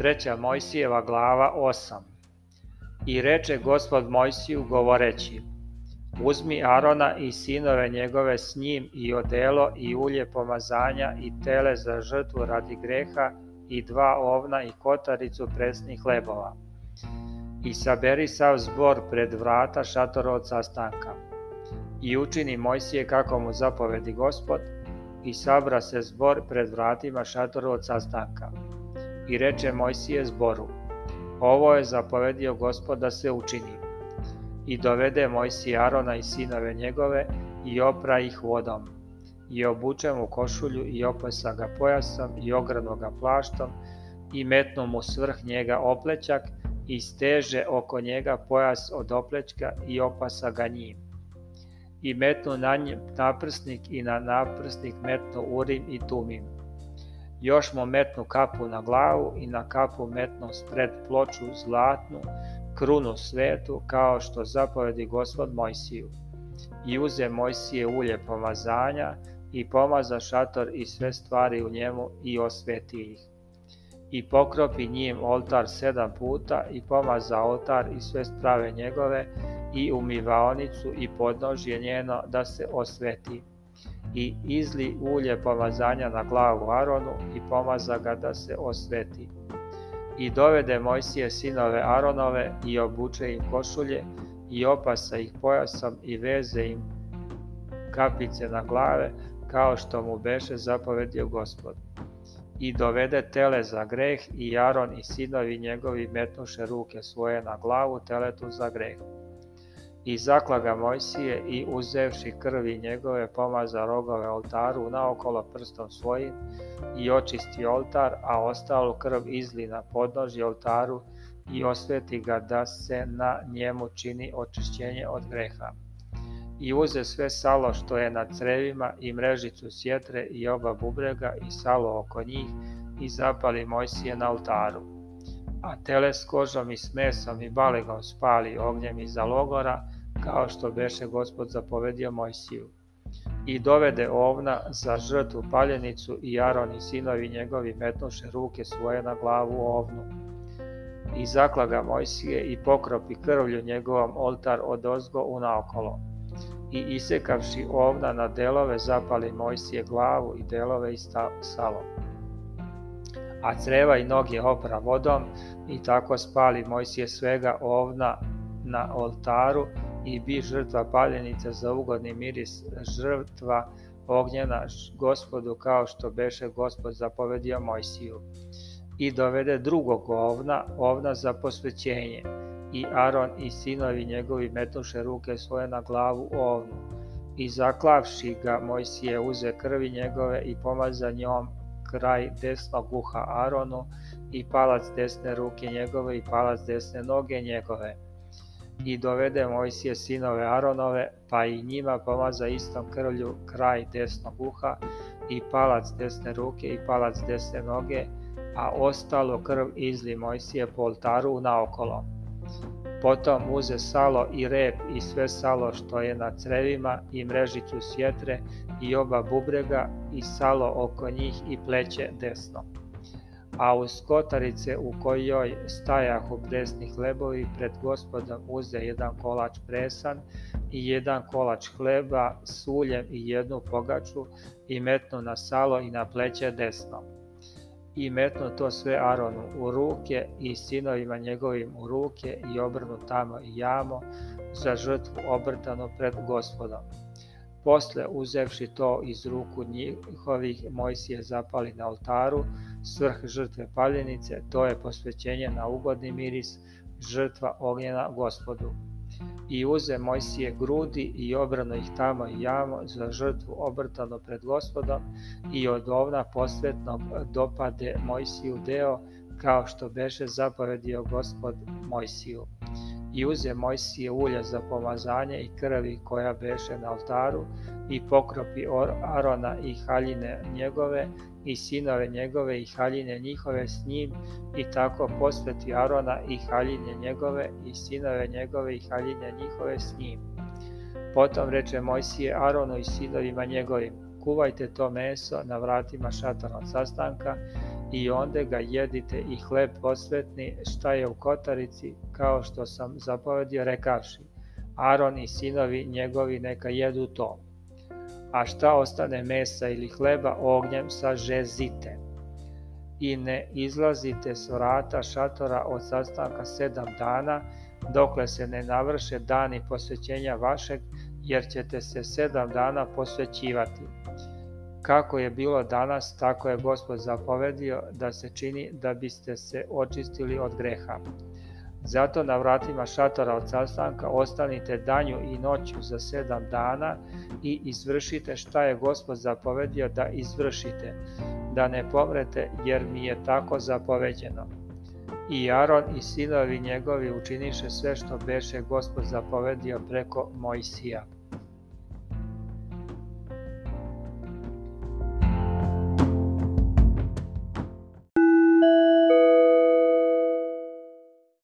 Treća Mojsijeva glava 8 I reče gospod Mojsiju govoreći Uzmi Arona i sinove njegove s njim i odelo i ulje pomazanja i tele za žrtvu radi greha i dva ovna i kotaricu presnih hlebova. I saberi sav zbor pred vrata šatora od sastanka. I učini Mojsije kako mu zapovedi gospod, i sabra se zbor pred vratima šatora od sastanka i reče Mojsije zboru, ovo je zapovedio gospod da se učini. I dovede Mojsije Arona i sinove njegove i opra ih vodom. I obuče mu košulju i opesa ga pojasom i ograno ga plaštom i metnu mu svrh njega oplećak i steže oko njega pojas od oplećka i opasa ga njim. I metnu na njem naprsnik i na naprsnik metnu urim i tumim Još mu metnu kapu na glavu i na kapu metnu pred ploču zlatnu, krunu svetu, kao što zapovedi gospod Mojsiju. I uze Mojsije ulje pomazanja i pomaza šator i sve stvari u njemu i osveti ih. I pokropi njim oltar sedam puta i pomaza oltar i sve strave njegove i umivaonicu i podnožje njeno da se osveti i izli ulje pomazanja na glavu Aronu i pomaza ga da se osveti. I dovede Mojsije sinove Aronove i obuče im košulje i opasa ih pojasom i veze im kapice na glave kao što mu beše zapovedio gospod. I dovede tele za greh i Aron i sinovi njegovi metnuše ruke svoje na glavu teletu za greh I zakla ga Mojsije i uzevši krvi njegove pomaza rogove oltaru naokolo prstom svojim i očisti oltar, a ostalu krv izli na podnoži oltaru i osveti ga da se na njemu čini očišćenje od greha. I uze sve salo što je na crevima i mrežicu sjetre i oba bubrega i salo oko njih i zapali Mojsije na oltaru. A tele s kožom i s mesom i balegom spali ognjem iza logora kao što beše gospod zapovedio Mojsiju. I dovede ovna za žrtvu paljenicu i Aron i sinovi njegovi metnuše ruke svoje na glavu ovnu. I zaklaga Mojsije i pokropi krvlju njegovom oltar od ozgo u naokolo. I isekavši ovna na delove zapali Mojsije glavu i delove i salom. A creva i noge opra vodom i tako spali Mojsije svega ovna na oltaru i bi žrtva paljenica za ugodni miris, žrtva ognjena gospodu kao što beše gospod zapovedio Mojsiju. I dovede drugog ovna, ovna za posvećenje. I Aron i sinovi njegovi metnuše ruke svoje na glavu ovnu. I zaklavši ga Mojsije uze krvi njegove i pomaza njom kraj desnog uha Aronu i palac desne ruke njegove i palac desne noge njegove i dovede Mojsije sinove Aronove, pa i njima pomaza istom krlju kraj desnog uha i palac desne ruke i palac desne noge, a ostalo krv izli Mojsije po oltaru naokolo. Potom uze salo i rep i sve salo što je na crevima i mrežicu sjetre i oba bubrega i salo oko njih i pleće desno a uz kotarice u kojoj stajahu presni hlebovi pred gospodom uze jedan kolač presan i jedan kolač hleba s uljem i jednu pogaču i metnu na salo i na pleće desno. I metnu to sve Aronu u ruke i sinovima njegovim u ruke i obrnu tamo i jamo za žrtvu obrtanu pred gospodom. Posle, uzevši to iz ruku njihovih, Mojsije zapali na oltaru, svrh žrtve paljenice, to je posvećenje na ugodni miris, žrtva ognjena gospodu. I uze Mojsije grudi i obrano ih tamo i jamo za žrtvu obrtano pred gospodom i od ovna posvetnog dopade Mojsiju deo kao što beše zapovedio gospod Mojsiju i uze Mojsije ulja za pomazanje i krvi koja beše na oltaru i pokropi Arona i haljine njegove i sinove njegove i haljine njihove s njim i tako posveti Arona i haljine njegove i sinove njegove i haljine njihove s njim. Potom reče Mojsije Aronu i sinovima njegovim, kuvajte to meso na vratima šatanog sastanka i onda ga jedite i hleb posvetni šta je u kotarici kao što sam zapovedio rekavši Aron i sinovi njegovi neka jedu to a šta ostane mesa ili hleba ognjem sažezite i ne izlazite s vrata šatora od sastanka sedam dana dokle se ne navrše dani posvećenja vašeg jer ćete se sedam dana posvećivati. Kako je bilo danas, tako je Gospod zapovedio da se čini da biste se očistili od greha. Zato na vratima šatora od sastanka ostanite danju i noću za sedam dana i izvršite šta je Gospod zapovedio da izvršite, da ne pomrete jer mi je tako zapoveđeno. I Aron i sinovi njegovi učiniše sve što beše Gospod zapovedio preko Mojsija.